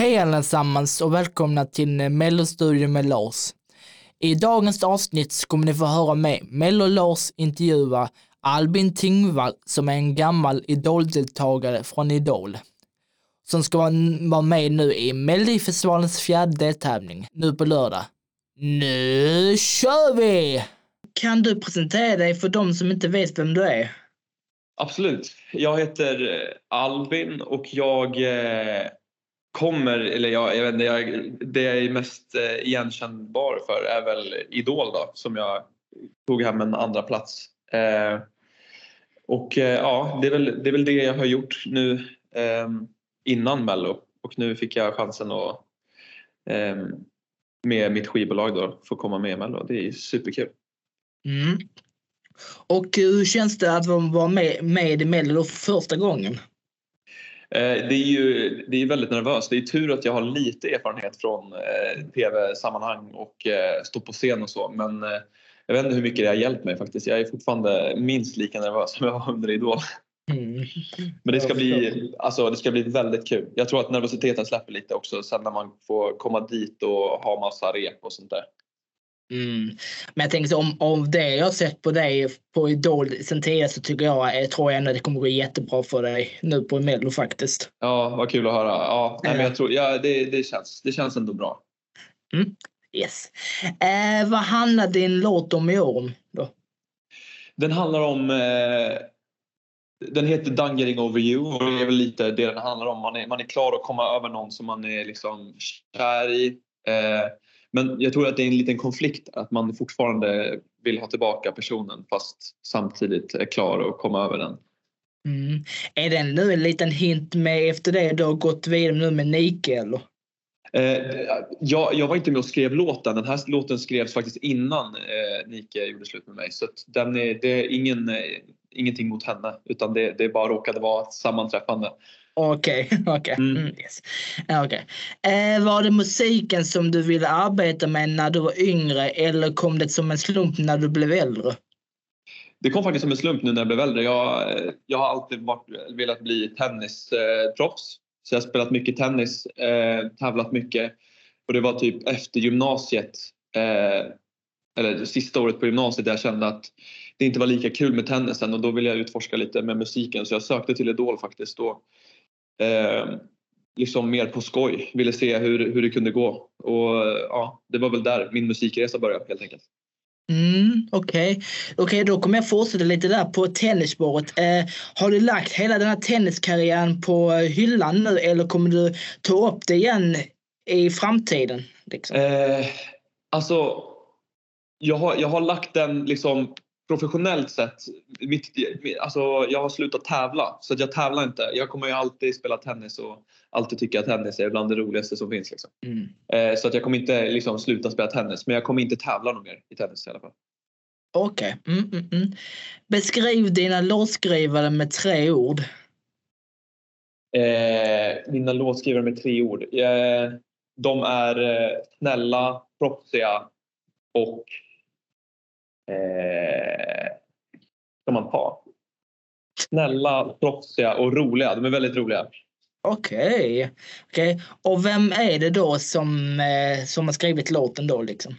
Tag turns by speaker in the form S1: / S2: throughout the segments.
S1: Hej allesammans och välkomna till Mellostudion med Lars. I dagens avsnitt kommer ni få höra mig, Mello Lars, intervjua Albin Tingvall som är en gammal idoldeltagare från Idol. Som ska vara med nu i Melodifestivalens fjärde deltävling, nu på lördag. Nu kör vi! Kan du presentera dig för de som inte vet vem du är?
S2: Absolut. Jag heter Albin och jag eh, kommer, eller jag, jag vet inte, jag, det jag är mest eh, igenkännbar för är väl Idol då som jag tog hem en andra plats. Eh, och eh, ja, det är, väl, det är väl det jag har gjort nu eh, innan Mello och nu fick jag chansen att eh, med mitt skivbolag då få komma med i Mello. Det är superkul.
S1: Mm. Och eh, hur känns det att vara med, med i Mello för första gången?
S2: Eh, det är ju det är väldigt nervöst. Det är tur att jag har lite erfarenhet från eh, tv-sammanhang och eh, stå på scen och så. Men jag vet inte hur mycket det har hjälpt mig faktiskt. Jag är fortfarande minst lika nervös som jag var under Idol. Mm. Men det ska, bli, alltså, det ska bli väldigt kul. Jag tror att nervositeten släpper lite också sen när man får komma dit och ha massa rep och sånt där.
S1: Mm. Men jag tänker så om, om det jag har sett på dig på Idol sen tidigare så tycker jag, jag tror jag ändå det kommer gå jättebra för dig nu på Mello faktiskt.
S2: Ja, vad kul att höra. Ja, nej, men jag tror, ja, det, det, känns, det känns ändå bra.
S1: Mm. Yes. Eh, vad handlar din låt om i år då?
S2: Den handlar om eh, den heter Done Getting Over You och det är väl lite det den handlar om. Man är, man är klar att komma över någon som man är liksom kär i. Eh, men jag tror att det är en liten konflikt att man fortfarande vill ha tillbaka personen fast samtidigt är klar att komma över den.
S1: Mm. Är det nu en liten hint med efter det du har gått vidare nu med Nike eller?
S2: Eh, jag, jag, var inte med och skrev låten. Den här låten skrevs faktiskt innan eh, Nike gjorde slut med mig. Så den är, det är ingen, eh, ingenting mot henne utan det, det bara råkade vara ett sammanträffande.
S1: Okej, okay, okej. Okay. Mm. Mm, yes. okay. eh, var det musiken som du ville arbeta med när du var yngre eller kom det som en slump när du blev äldre?
S2: Det kom faktiskt som en slump nu när jag blev äldre. Jag, jag har alltid varit, velat bli tennisproffs. Så jag har spelat mycket tennis, eh, tävlat mycket. Och det var typ efter gymnasiet, eh, eller sista året på gymnasiet där jag kände att det inte var lika kul med tennisen och då ville jag utforska lite med musiken så jag sökte till Idol faktiskt. Då eh, liksom mer på skoj. Ville se hur, hur det kunde gå. Och ja, det var väl där min musikresa började helt enkelt.
S1: Mm, Okej, okay. okay, då kommer jag fortsätta lite där på tennisspåret. Eh, har du lagt hela den här tenniskarriären på hyllan nu eller kommer du ta upp det igen i framtiden? Liksom?
S2: Eh, alltså, jag har, jag har lagt den liksom professionellt sett, mitt, alltså jag har slutat tävla så jag tävlar inte. Jag kommer ju alltid spela tennis och alltid tycka att tennis är bland det roligaste som finns. Liksom. Mm. Eh, så att jag kommer inte liksom sluta spela tennis men jag kommer inte tävla något mer i tennis i alla fall.
S1: Okej. Okay. Mm, mm, mm, Beskriv dina låtskrivare med tre ord.
S2: Eh, mina låtskrivare med tre ord. Eh, de är eh, snälla, proffsiga och eh, ska man ta? Snälla, proffsiga och roliga. De är väldigt roliga.
S1: Okej. Okay. okay. Och vem är det då som, eh, som har skrivit låten då liksom?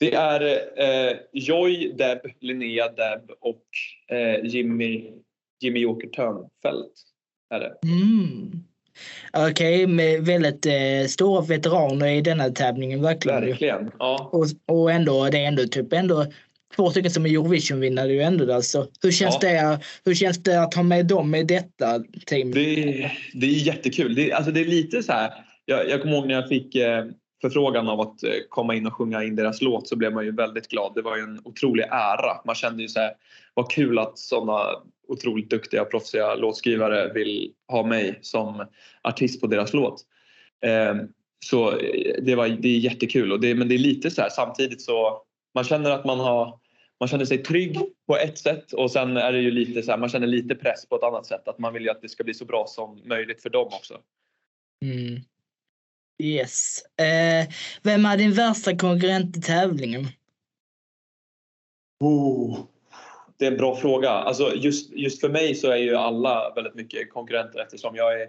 S2: Det är eh, Joy, Deb, Linnea, Deb och eh, Jimmy, Jimmy Joker. Är det.
S1: Mm. Okej, okay, med väldigt eh, stora veteraner i denna tävlingen verkligen.
S2: Verkligen, ja.
S1: Och, och ändå, det är ändå typ ändå två stycken som är Eurovision-vinnare ju ändå. Alltså. Hur, känns ja. det, hur känns det att ha med dem i detta team?
S2: Det, det är jättekul. Det, alltså det är lite så här, jag, jag kommer ihåg när jag fick eh, förfrågan av att eh, komma in och sjunga in deras låt så blev man ju väldigt glad. Det var ju en otrolig ära. Man kände ju så här, vad kul att sådana otroligt duktiga proffsiga låtskrivare vill ha mig som artist på deras låt. Eh, så det, var, det är jättekul och det, men det är lite så här samtidigt så man känner att man har man känner sig trygg på ett sätt och sen är det ju lite så här, man känner lite press på ett annat sätt. Att man vill ju att det ska bli så bra som möjligt för dem också.
S1: Mm. Yes. Eh, vem är din värsta konkurrent i tävlingen?
S2: Oh, det är en bra fråga. Alltså just, just för mig så är ju alla väldigt mycket konkurrenter eftersom jag är,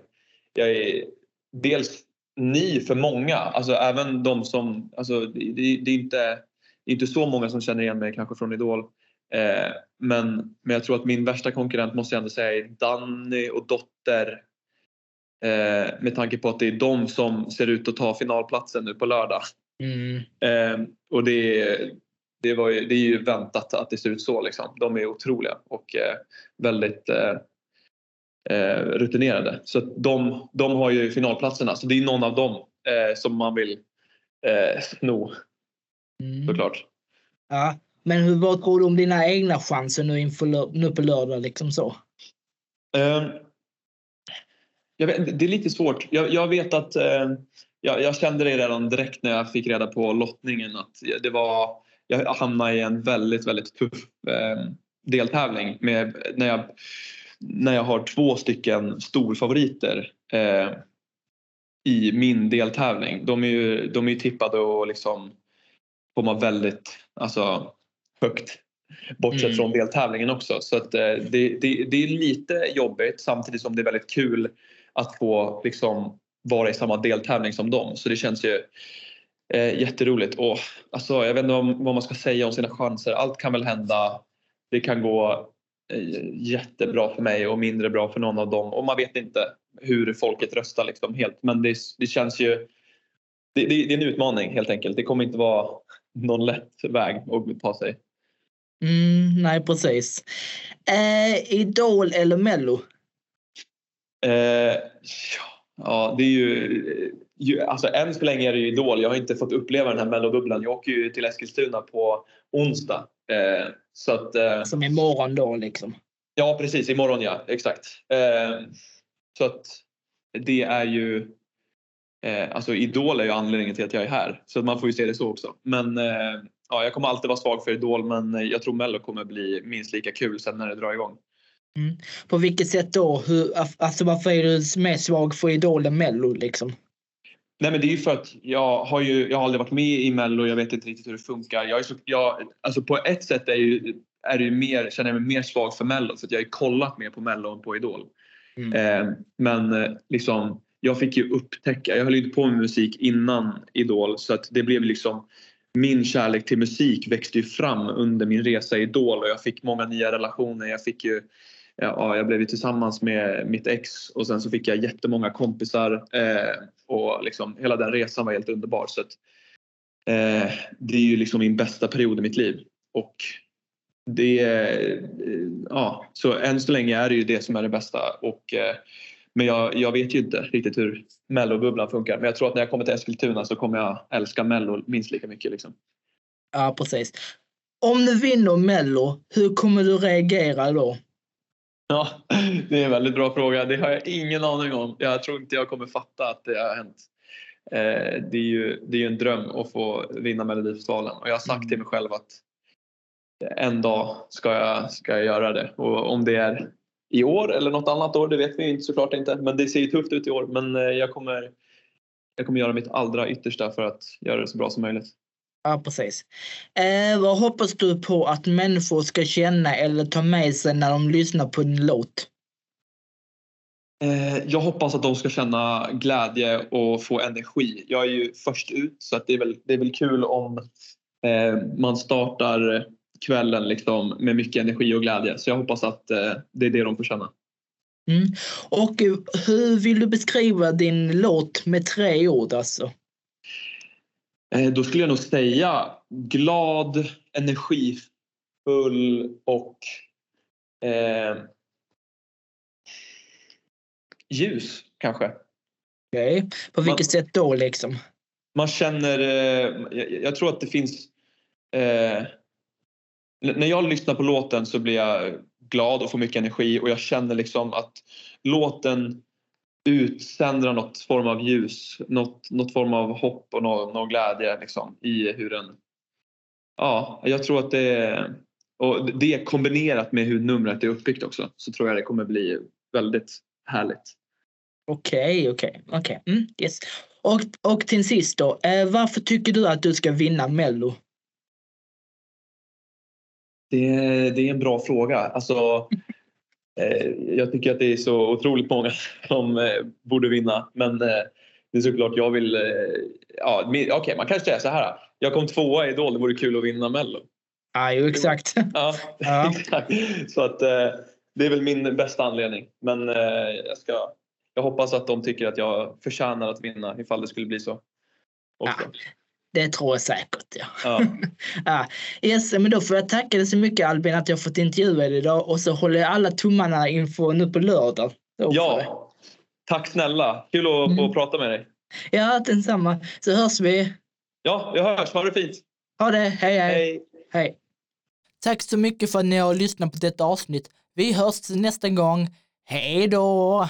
S2: jag är dels ny för många. Alltså även de som, alltså det, det är inte, inte så många som känner igen mig kanske från Idol. Eh, men, men jag tror att min värsta konkurrent måste jag ändå säga är Danny och Dotter. Eh, med tanke på att det är de som ser ut att ta finalplatsen nu på lördag.
S1: Mm.
S2: Eh, och det, det, var ju, det är ju väntat att det ser ut så. Liksom. De är otroliga och eh, väldigt eh, eh, rutinerade. Så de, de har ju finalplatserna så det är någon av dem som man vill eh, sno
S1: Mm.
S2: såklart.
S1: Ja. Men hur, vad tror du om dina egna chanser nu, inför, nu på lördag? Liksom så?
S2: Jag vet, det är lite svårt. Jag, jag vet att eh, jag, jag kände det redan direkt när jag fick reda på lottningen att det var, jag hamnade i en väldigt, väldigt tuff eh, deltävling med, när, jag, när jag har två stycken storfavoriter eh, i min deltävling. De är ju, de är ju tippade och liksom komma väldigt alltså, högt bortsett
S1: Mm.
S2: från deltävlingen också. Så att, eh, det, det, det är lite jobbigt samtidigt som det är väldigt kul att få liksom, vara i samma deltävling som dem. Så det känns ju eh, jätteroligt. Och, alltså, jag vet inte om, vad man ska säga om sina chanser. Allt kan väl hända. Det kan gå eh, jättebra för mig och mindre bra för någon av dem. Och man vet inte hur folket röstar liksom helt. Men det, det känns ju... Det, det, det är en utmaning helt enkelt. Det kommer inte vara någon lätt väg att ta sig.
S1: Mm, nej, precis. Eh, Idol eller Mello?
S2: Eh, ja, ja, det är ju, ju... Alltså än så länge är det ju Idol. Jag har inte fått uppleva den här mellobubblan. Jag åker ju till Eskilstuna på onsdag. Eh, så att... Eh,
S1: Som imorgon då liksom.
S2: ja, precis. Imorgon ja. Exakt. Eh, så att det är ju... Eh, alltså Idol är ju anledningen till att jag är här. Så man får ju se det så också. Men eh, ja, jag kommer alltid vara svag för Idol men jag tror Mello kommer bli minst lika kul sen när det drar igång.
S1: På vilket sätt då? Hur, alltså varför är du mer svag för Idol än Mello liksom?
S2: Nej men det är ju för att jag har ju jag har aldrig varit med i Mello jag vet inte riktigt hur det funkar. Jag är så, jag, alltså på ett sätt är, ju, är det ju mer, känner jag mig mer svag för Mello för att jag har ju kollat mer på Mello än på Idol.
S1: Mm.
S2: Eh, men eh, liksom jag fick ju upptäcka, jag höll ju inte på med musik innan Idol så att det blev liksom min kärlek till musik växte ju fram under min resa i Idol och jag fick många nya relationer. Jag fick ju ja, jag blev ju tillsammans med mitt ex och sen så fick jag jättemånga kompisar eh, och liksom hela den resan var helt underbar. Så att, eh, det är ju liksom min bästa period i mitt liv. Och det, eh, ja, så än så länge är det ju det som är det bästa. Och, eh, men jag, jag vet ju inte riktigt hur mellobubblan funkar. Men jag tror att när jag kommer till Eskilstuna så kommer jag älska mello minst lika mycket. Liksom.
S1: Ja, precis. Om du vinner Mello, hur kommer du reagera då?
S2: Ja, det är en väldigt bra fråga. Det har jag ingen aning om. Jag tror inte jag kommer fatta att det har hänt. Eh, det är ju det är en dröm att få vinna Melodifestivalen och jag har sagt till mig själv att en dag ska jag, ska jag göra det. Och om det är i år eller något annat år, det vet vi inte såklart inte. Men det ser ju tufft ut i år. Men eh, jag kommer, jag kommer göra mitt allra yttersta för att göra det så bra som möjligt.
S1: Ja, precis. Eh, vad hoppas du på att människor ska känna eller ta med sig när de lyssnar på din låt?
S2: Eh, Jag hoppas att de ska känna glädje och få energi. Jag är ju först ut så att det, är väl, det är väl kul om eh, man startar kvällen liksom med mycket energi och glädje. Så jag hoppas att eh, det är det de får känna.
S1: Mm. Och eh, hur vill du beskriva din låt med tre ord alltså?
S2: Eh, Då skulle jag nog säga glad, energifull och eh, ljus kanske.
S1: Okej. På vilket sätt då liksom?
S2: man känner, eh, jag, jag tror att det finns, eh, när jag lyssnar på låten så blir jag glad och får mycket energi och jag känner liksom att låten utsänder något form av ljus, något, något form av hopp och någon, någon glädje liksom, i hur den... Ja, jag tror att det och det kombinerat med hur numret är uppbyggt också så tror jag det kommer bli väldigt härligt.
S1: Okej, okej, okej. Mm, yes. Och, och till sist då, eh, varför tycker du att du ska vinna Mello?
S2: Det, det är en bra fråga. Alltså, eh, jag tycker att det är så otroligt många som eh, borde vinna. Men eh, det är såklart jag vill... Ja, Okej, okay, man kanske säger så här. Jag kom tvåa i Idol, det vore kul att vinna Mello.
S1: Ja, jo, exakt.
S2: Ja, ja. exakt. Så att det är väl min bästa anledning. Men jag, ska, jag hoppas att de tycker att jag förtjänar att vinna ifall det skulle bli så.
S1: Ja, det tror jag säkert. Ja. Ja. ja. Yes, men då får jag tacka dig så mycket Albin att jag fått intervjua dig idag och så håller jag alla tummarna inför nu på lördag.
S2: Ja, tack snälla. Kul att mm. få prata med dig.
S1: Ja, densamma. Så hörs vi.
S2: Ja, vi hörs. Ha det fint.
S1: Ha det. Hej, hej. Hej. hej. Tack så mycket för att ni har lyssnat på detta avsnitt. Vi hörs nästa gång. Hej då!